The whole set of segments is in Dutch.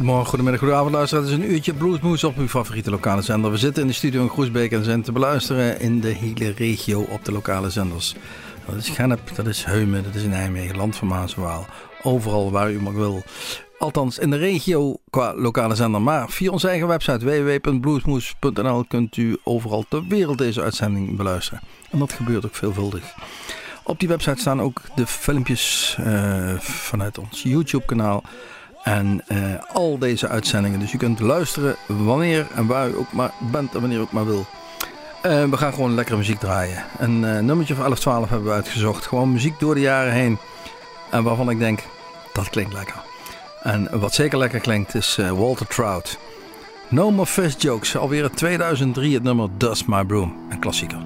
Goedemorgen, goedemiddag, goedenavond luisteraars. Het is een uurtje Bluesmoes op uw favoriete lokale zender. We zitten in de studio in Groesbeek en zijn te beluisteren in de hele regio op de lokale zenders. Dat is Gennep, dat is Heumen, dat is Nijmegen, Land van Maaswaal. Overal waar u maar wil. Althans in de regio qua lokale zender. Maar via onze eigen website www.bluesmoes.nl kunt u overal ter wereld deze uitzending beluisteren. En dat gebeurt ook veelvuldig. Op die website staan ook de filmpjes uh, vanuit ons YouTube kanaal. En uh, al deze uitzendingen. Dus u kunt luisteren wanneer en waar u ook maar bent en wanneer u ook maar wil. Uh, we gaan gewoon lekkere muziek draaien. Een uh, nummertje van 1112 hebben we uitgezocht. Gewoon muziek door de jaren heen. En waarvan ik denk, dat klinkt lekker. En wat zeker lekker klinkt is Walter Trout. No More Fish Jokes. Alweer in 2003 het nummer Dust My Broom. Een klassieker.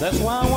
That's why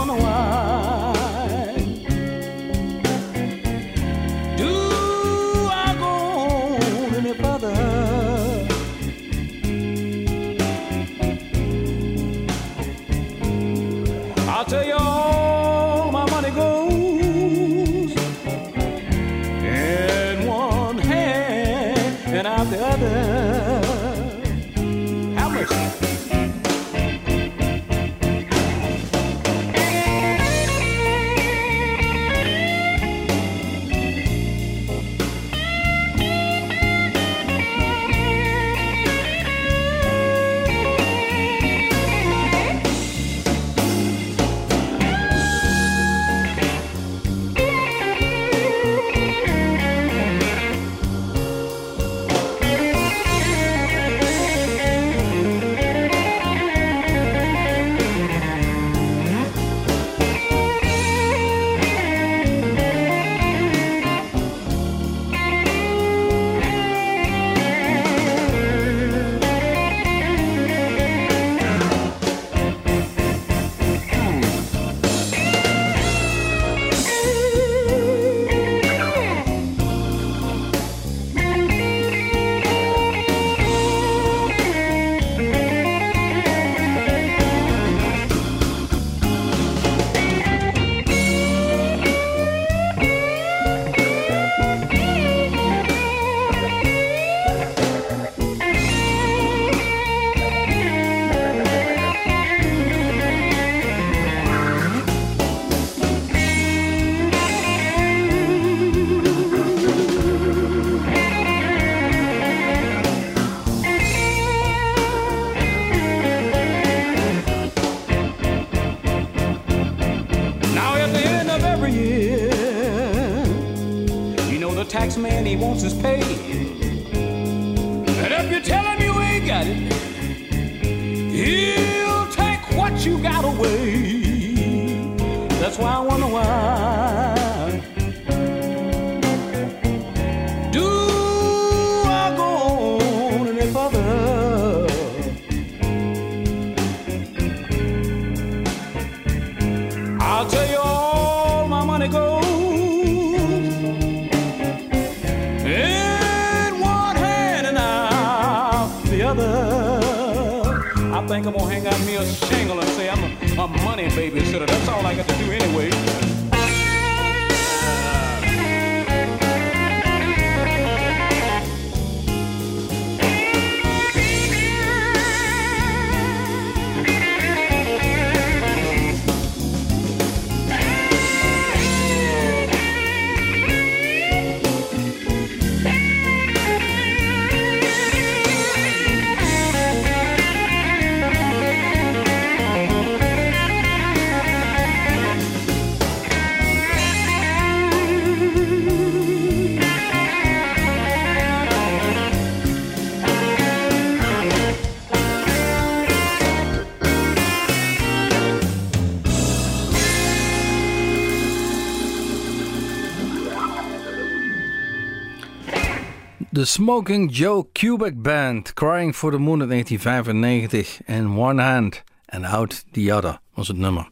Smoking Joe Kubek Band, Crying for the Moon in 1995. In One Hand and Out the Other was het nummer.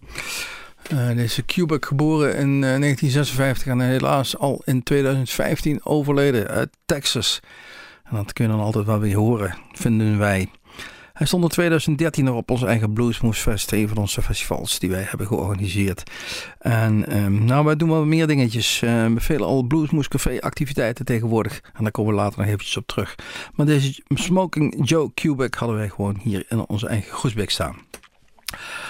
Uh, deze Kubek geboren in eh, 1956 en helaas al in 2015 overleden uit Texas. En dat kunnen we altijd wel weer horen, vinden wij. Hij stond in 2013 nog op onze eigen Bluesmoose Fest, een van onze festivals die wij hebben georganiseerd. En um, nou, wij doen wel meer dingetjes. Uh, we velen al Bluesmoose Café activiteiten tegenwoordig. En daar komen we later nog eventjes op terug. Maar deze Smoking Joe Cubic hadden wij gewoon hier in onze eigen Groesbeek staan.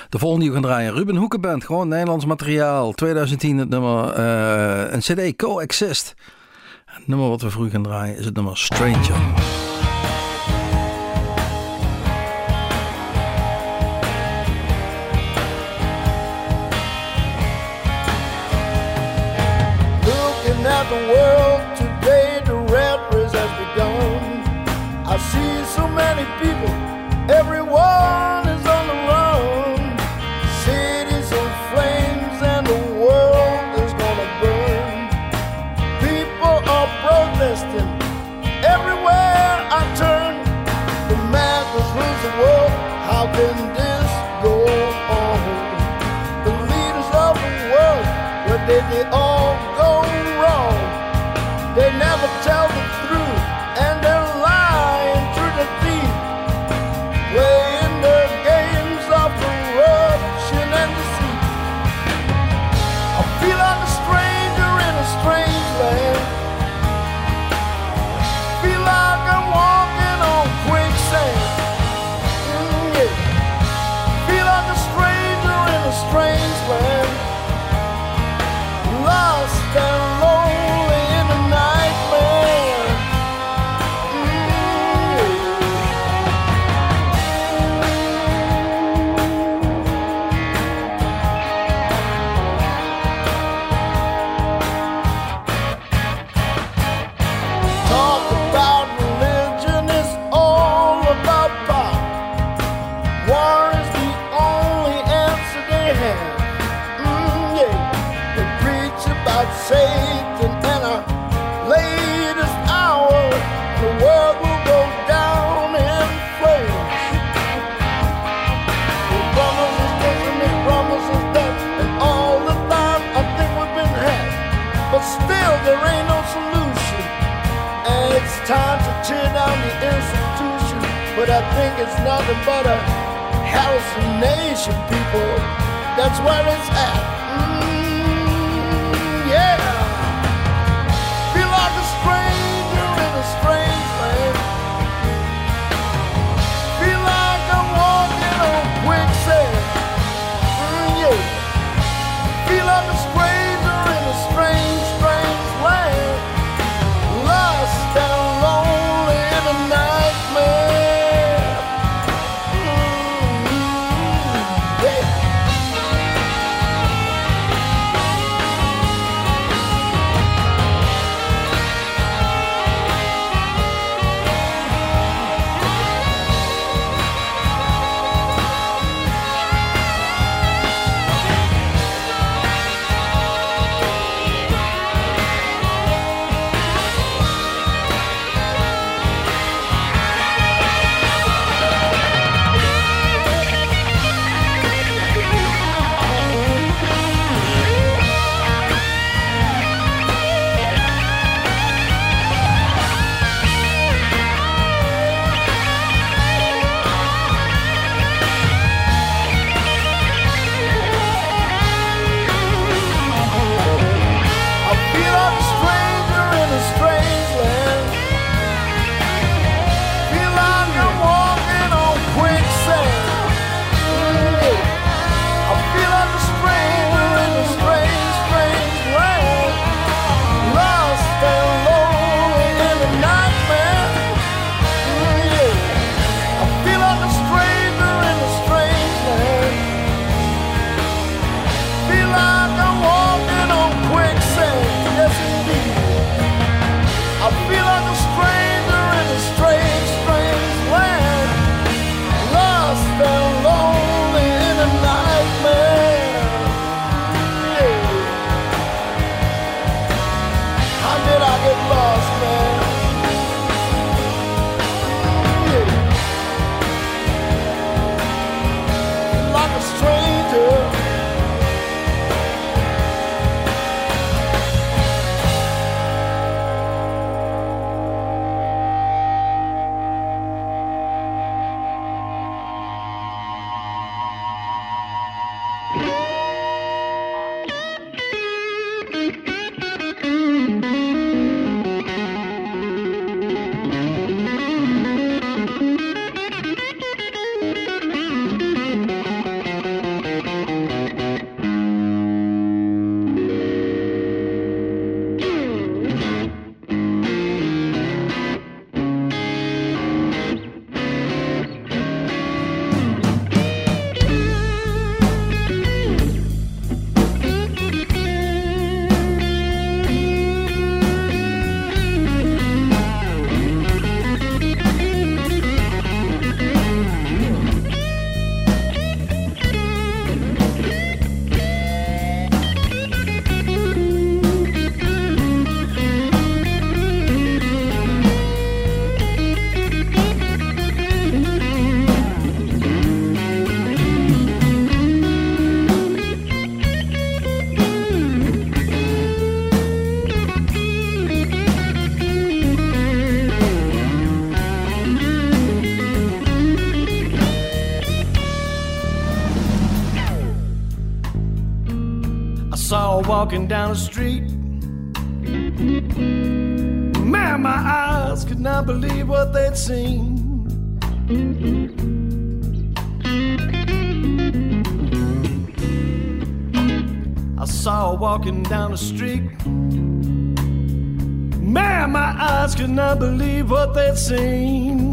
De volgende die we gaan draaien, Ruben Hoekenband, gewoon Nederlands materiaal. 2010 het nummer, uh, een CD Coexist. Het nummer wat we vroeg gaan draaien is het nummer Stranger. I think it's nothing but a hallucination, people. That's where it's at. Walking down the street. Man, my eyes could not believe what they'd seen. I saw her walking down the street. Man, my eyes could not believe what they'd seen.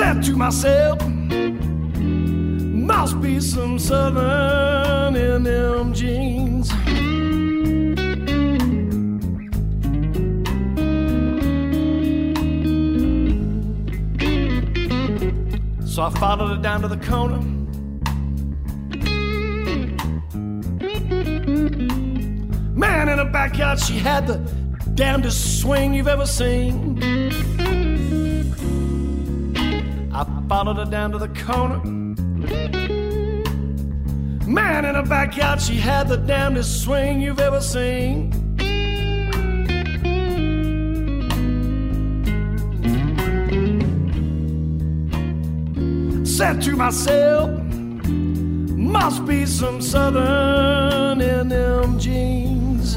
Said to myself, must be some southern in them jeans. So I followed her down to the corner. Man, in the backyard, she had the damnedest swing you've ever seen. Followed her down to the corner. Man, in the backyard, she had the damnedest swing you've ever seen. Said to myself, must be some southern in them jeans.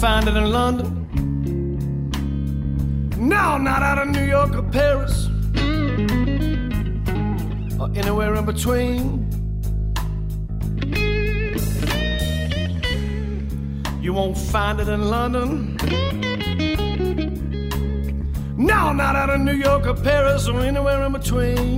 Find it in London. No, not out of New York or Paris. Or anywhere in between. You won't find it in London. No, not out of New York or Paris or anywhere in between.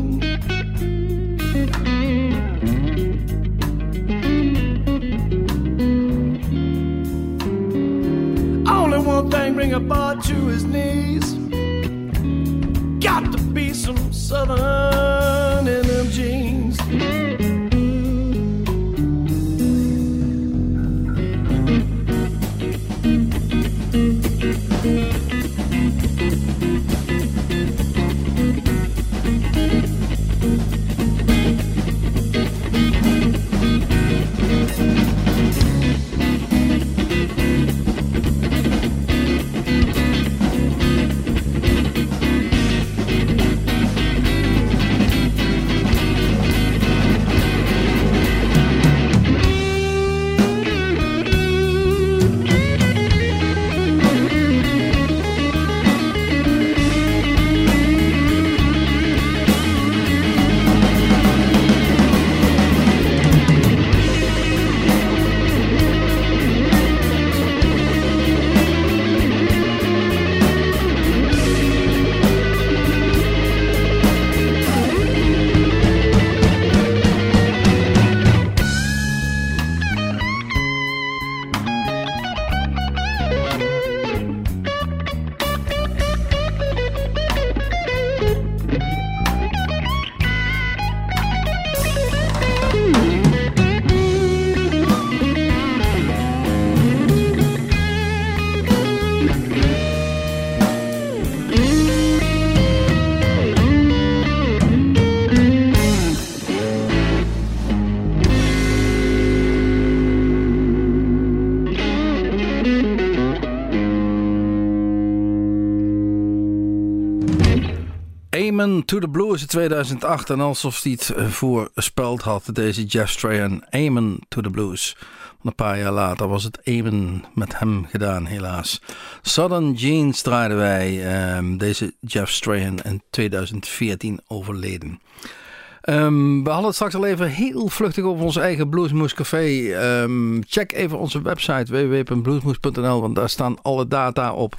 Amen to the Blues in 2008. En alsof hij het voorspeld had, deze Jeff Strahan. Amen to the Blues. Een paar jaar later was het Amen met hem gedaan, helaas. Southern Jeans draaiden wij. Um, deze Jeff Strahan in 2014 overleden. Um, we hadden het straks al even heel vluchtig over ons eigen Bluesmoes Café. Um, check even onze website www.bluesmoes.nl, want daar staan alle data op.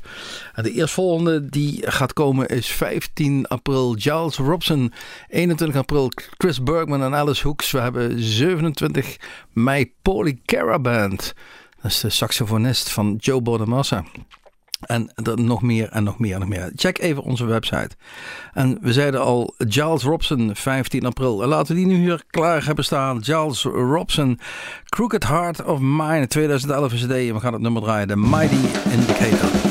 En de eerstvolgende die gaat komen is 15 april Giles Robson, 21 april Chris Bergman en Alice Hoeks. We hebben 27 mei Polly Caraband. Dat is de saxofonist van Joe Bonamassa. En nog meer en nog meer en nog meer. Check even onze website. En we zeiden al, Giles Robson, 15 april. En laten we die nu hier klaar hebben staan. Giles Robson, Crooked Heart of Mine, 2011 CD. En we gaan het nummer draaien, The Mighty Indicator.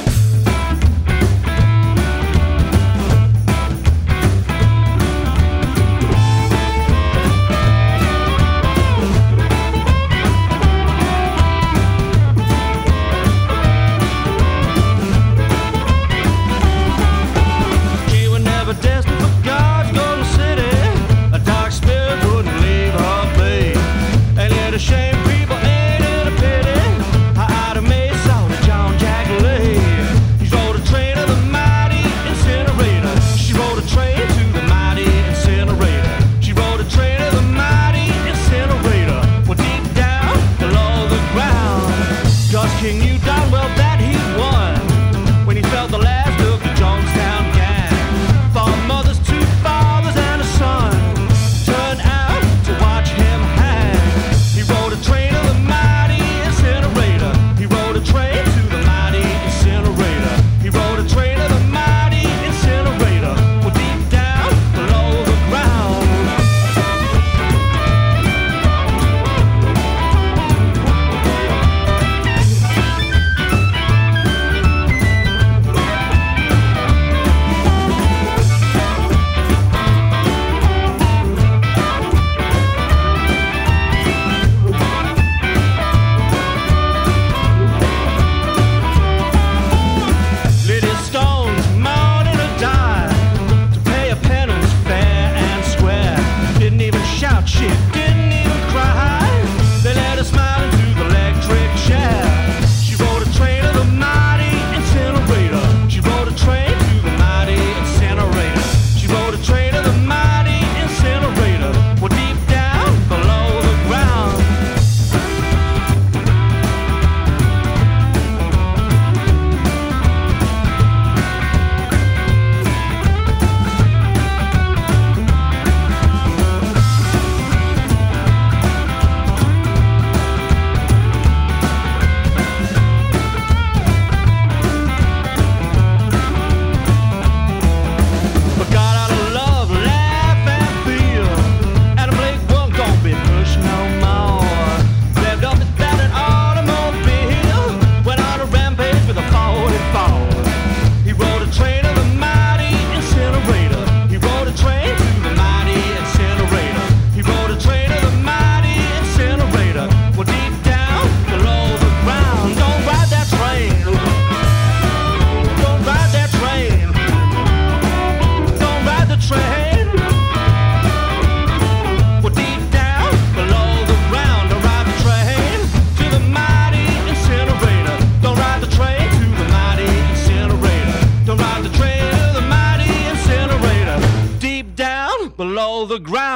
the ground.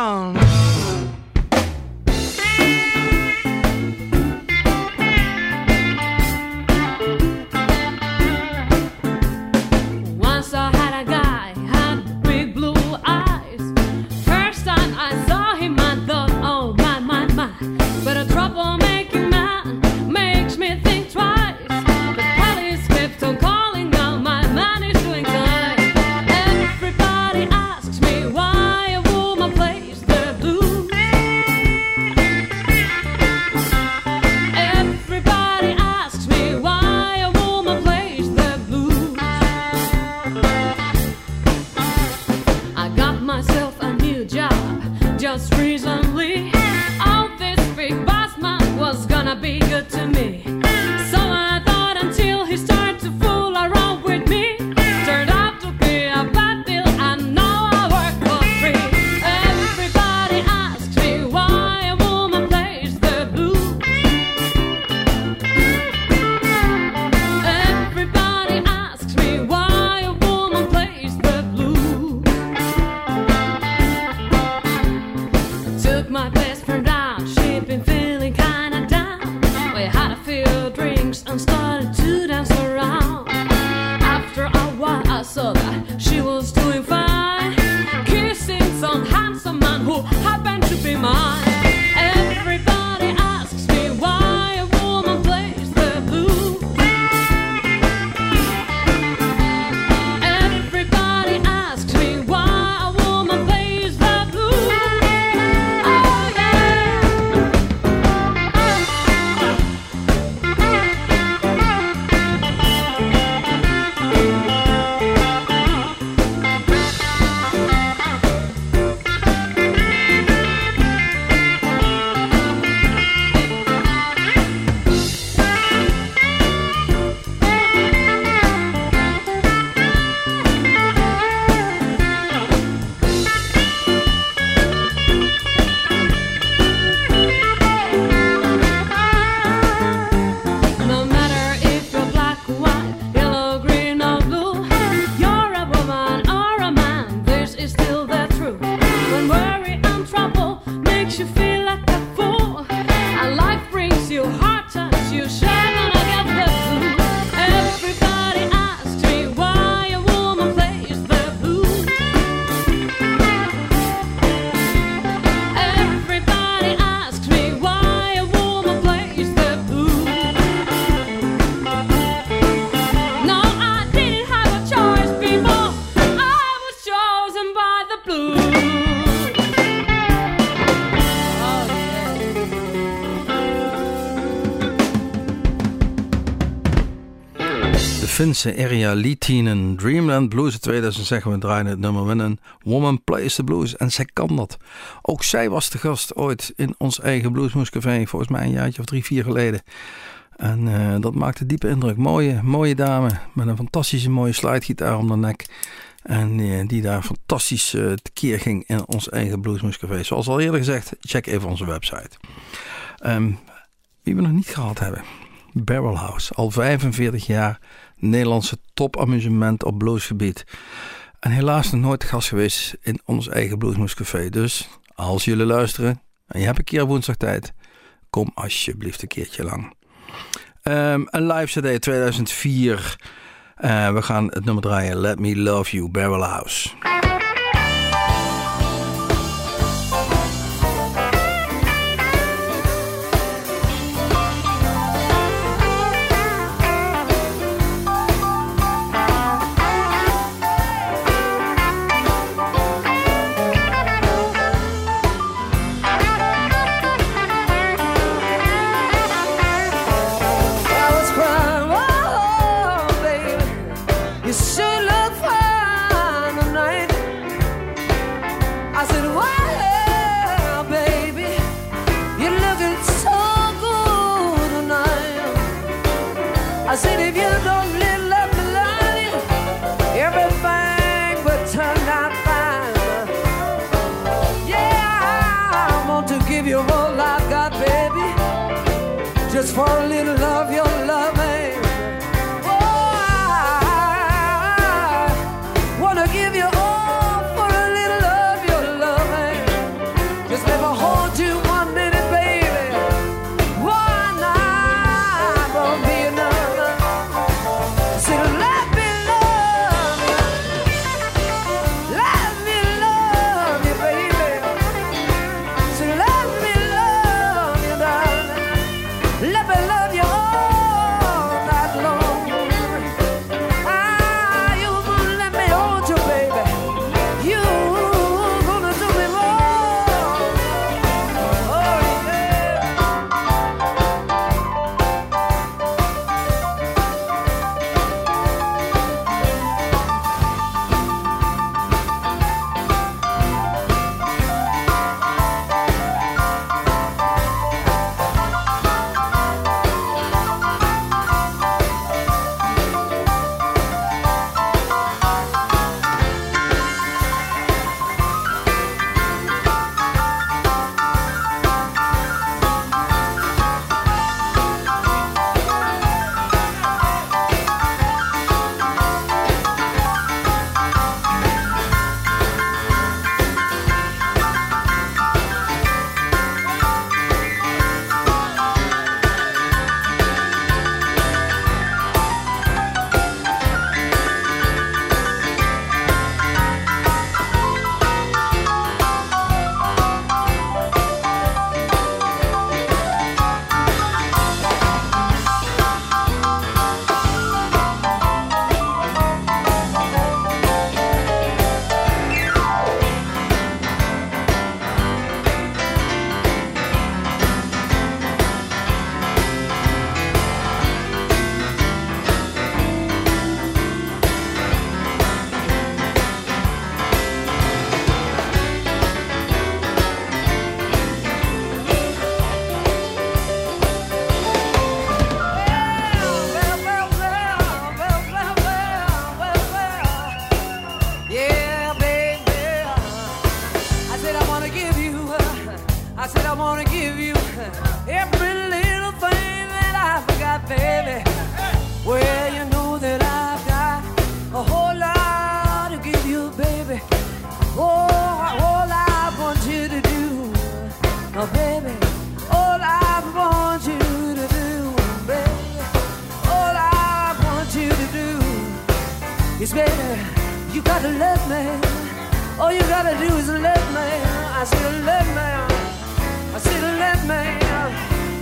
Finse Area Litinen. Dreamland Blues in 2000 zeggen we draaien het nummer winnen. Woman Plays the Blues. En zij kan dat. Ook zij was de gast ooit in ons eigen Bluesmoescafé. Volgens mij een jaartje of drie, vier geleden. En uh, dat maakte diepe indruk. Mooie, mooie dame. Met een fantastische mooie slidegitaar om de nek. En uh, die daar fantastisch uh, tekeer ging in ons eigen Bluesmoescafé. Zoals al eerder gezegd, check even onze website. Um, wie we nog niet gehad hebben. Barrel House. Al 45 jaar Nederlandse topamusement op bluesgebied. En helaas nog nooit gast geweest in ons eigen Bluesmoescafé. Dus als jullie luisteren en je hebt een keer woensdag tijd, kom alsjeblieft een keertje lang. Um, een live CD 2004. Uh, we gaan het nummer draaien. Let Me Love You, Barrel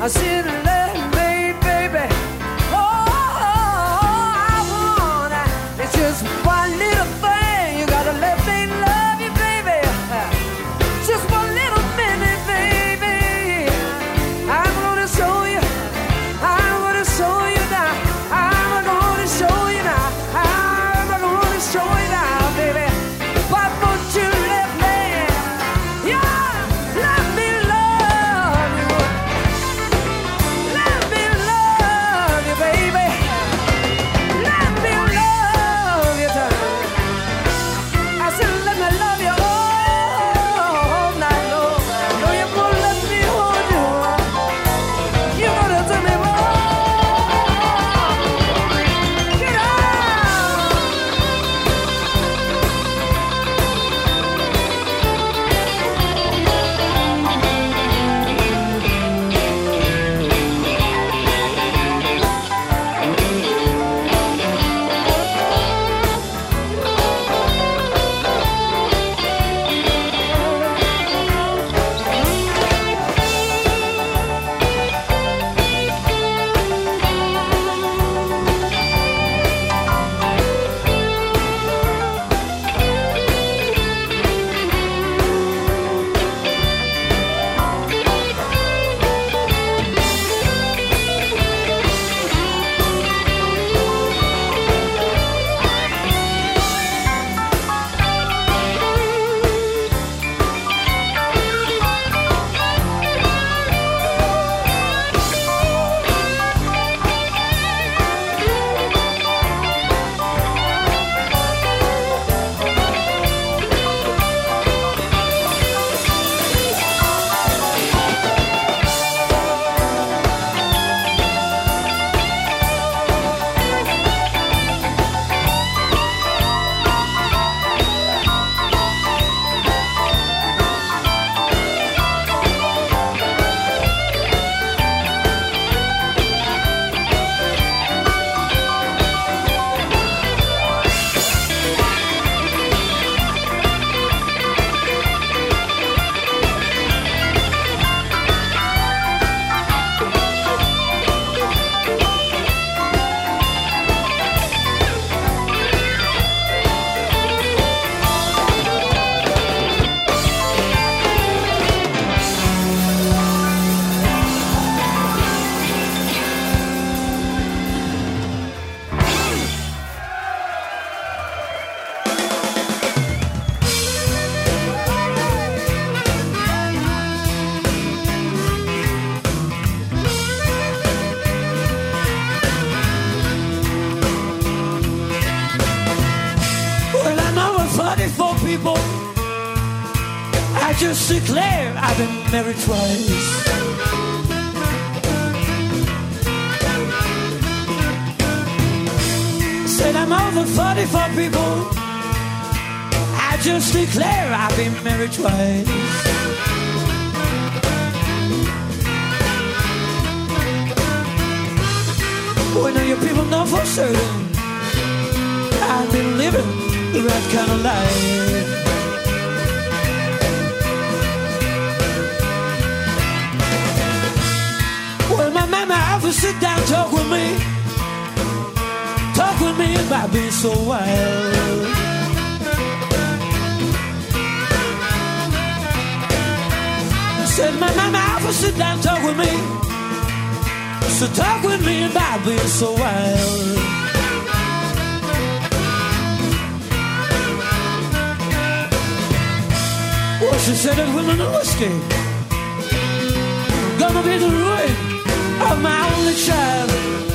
أسير الليل just declare I've been married twice. Said I'm over 44 people. I just declare I've been married twice. When all your people know for certain I've been living the right kind of life. Mama often sit down, talk with me, talk with me about being so wild. Said my mama often sit down, talk with me, so talk with me about being so wild. Well, she said that women are whiskey gonna be the ruin of my only child.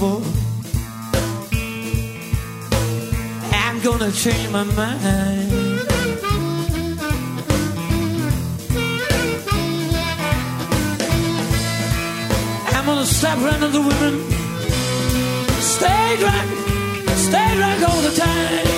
People, I'm gonna change my mind. I'm gonna stop running the women. Stay drunk, stay drunk all the time.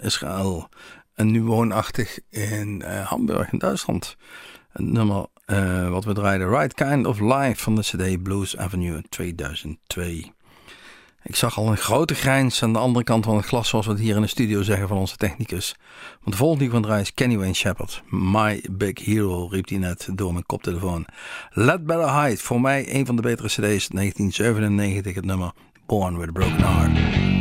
Israël. En nu woonachtig in uh, Hamburg in Duitsland. Het nummer uh, wat we draaiden, Right Kind of Life van de CD Blues Avenue 2002. Ik zag al een grote grijns aan de andere kant van het glas, zoals we het hier in de studio zeggen van onze technicus. Want de volgende die van draai is Kenny Wayne Shepherd. My Big Hero, riep hij net door mijn koptelefoon. Let Better Hide, voor mij een van de betere CD's 1997, het nummer Born with a Broken Heart.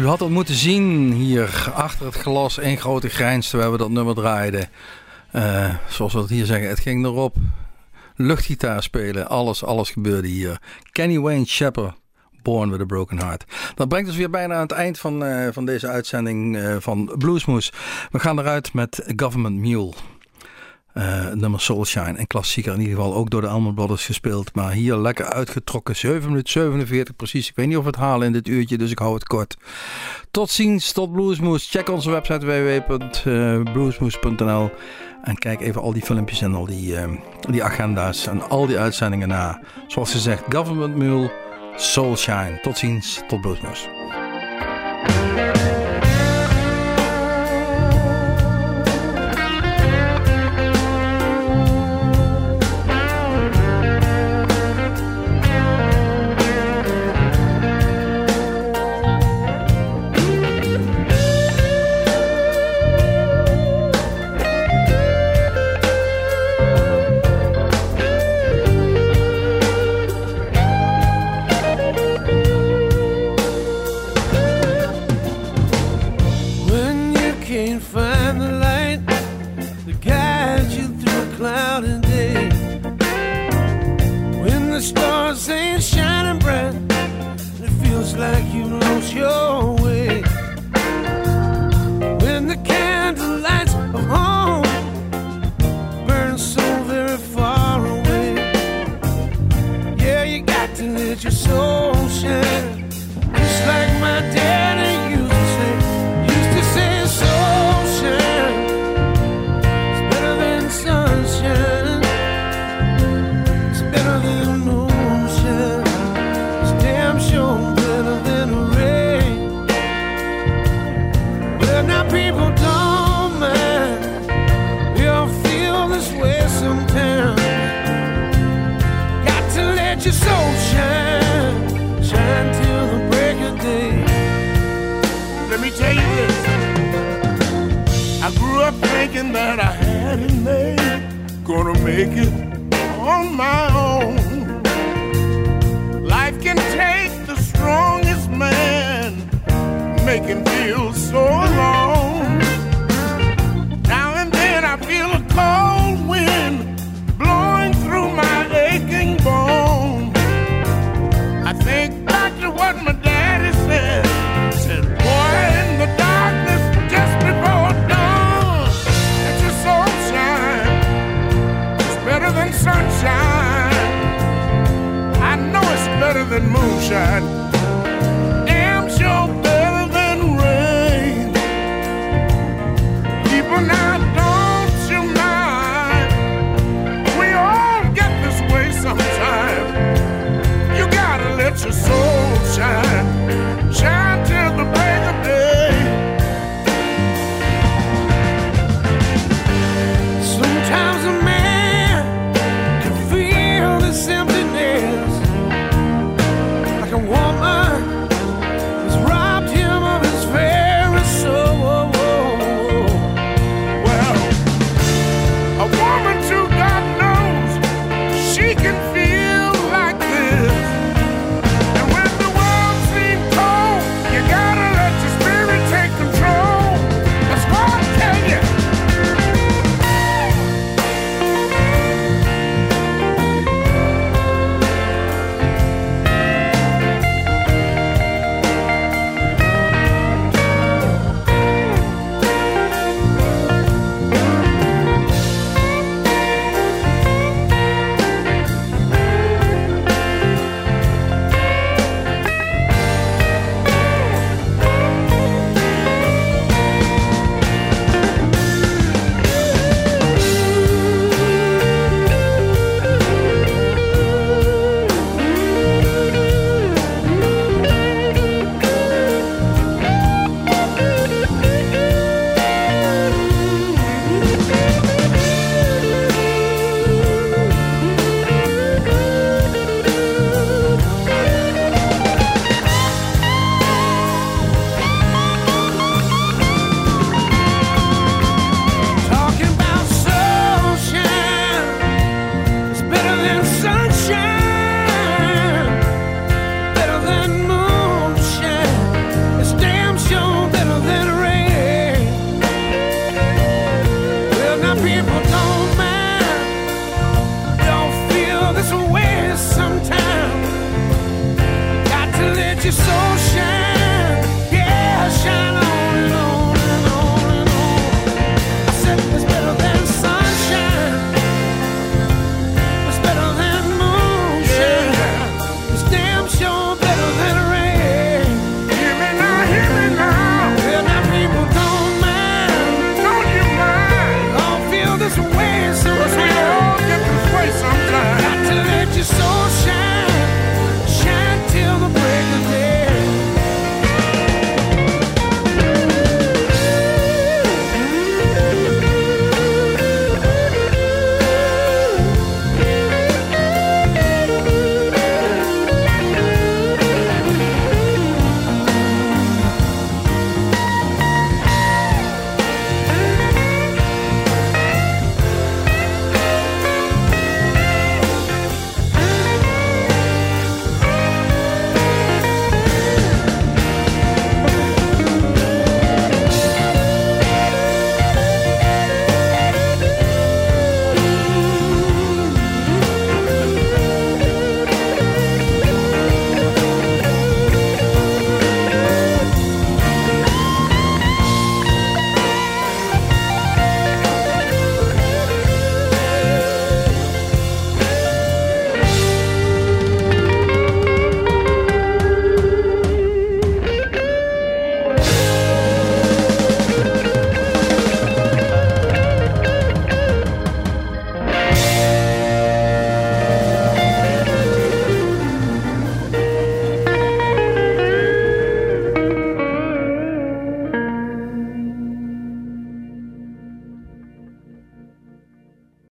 U had het moeten zien hier achter het glas in grote grijns terwijl we dat nummer draaiden. Uh, zoals we het hier zeggen, het ging erop. Luchtgitaar spelen, alles, alles gebeurde hier. Kenny Wayne Shepherd, Born with a Broken Heart. Dat brengt ons weer bijna aan het eind van, uh, van deze uitzending uh, van Bluesmoes. We gaan eruit met Government Mule. Uh, nummer Soulshine, een klassieker in ieder geval, ook door de Allman Brothers gespeeld. Maar hier lekker uitgetrokken, 7 minuten 47 precies. Ik weet niet of we het halen in dit uurtje, dus ik hou het kort. Tot ziens, tot Bluesmoes. Check onze website www.bluesmoes.nl en kijk even al die filmpjes en al die, uh, die agenda's en al die uitzendingen na. Zoals gezegd, Government Mule, Soulshine. Tot ziens, tot Bluesmoes.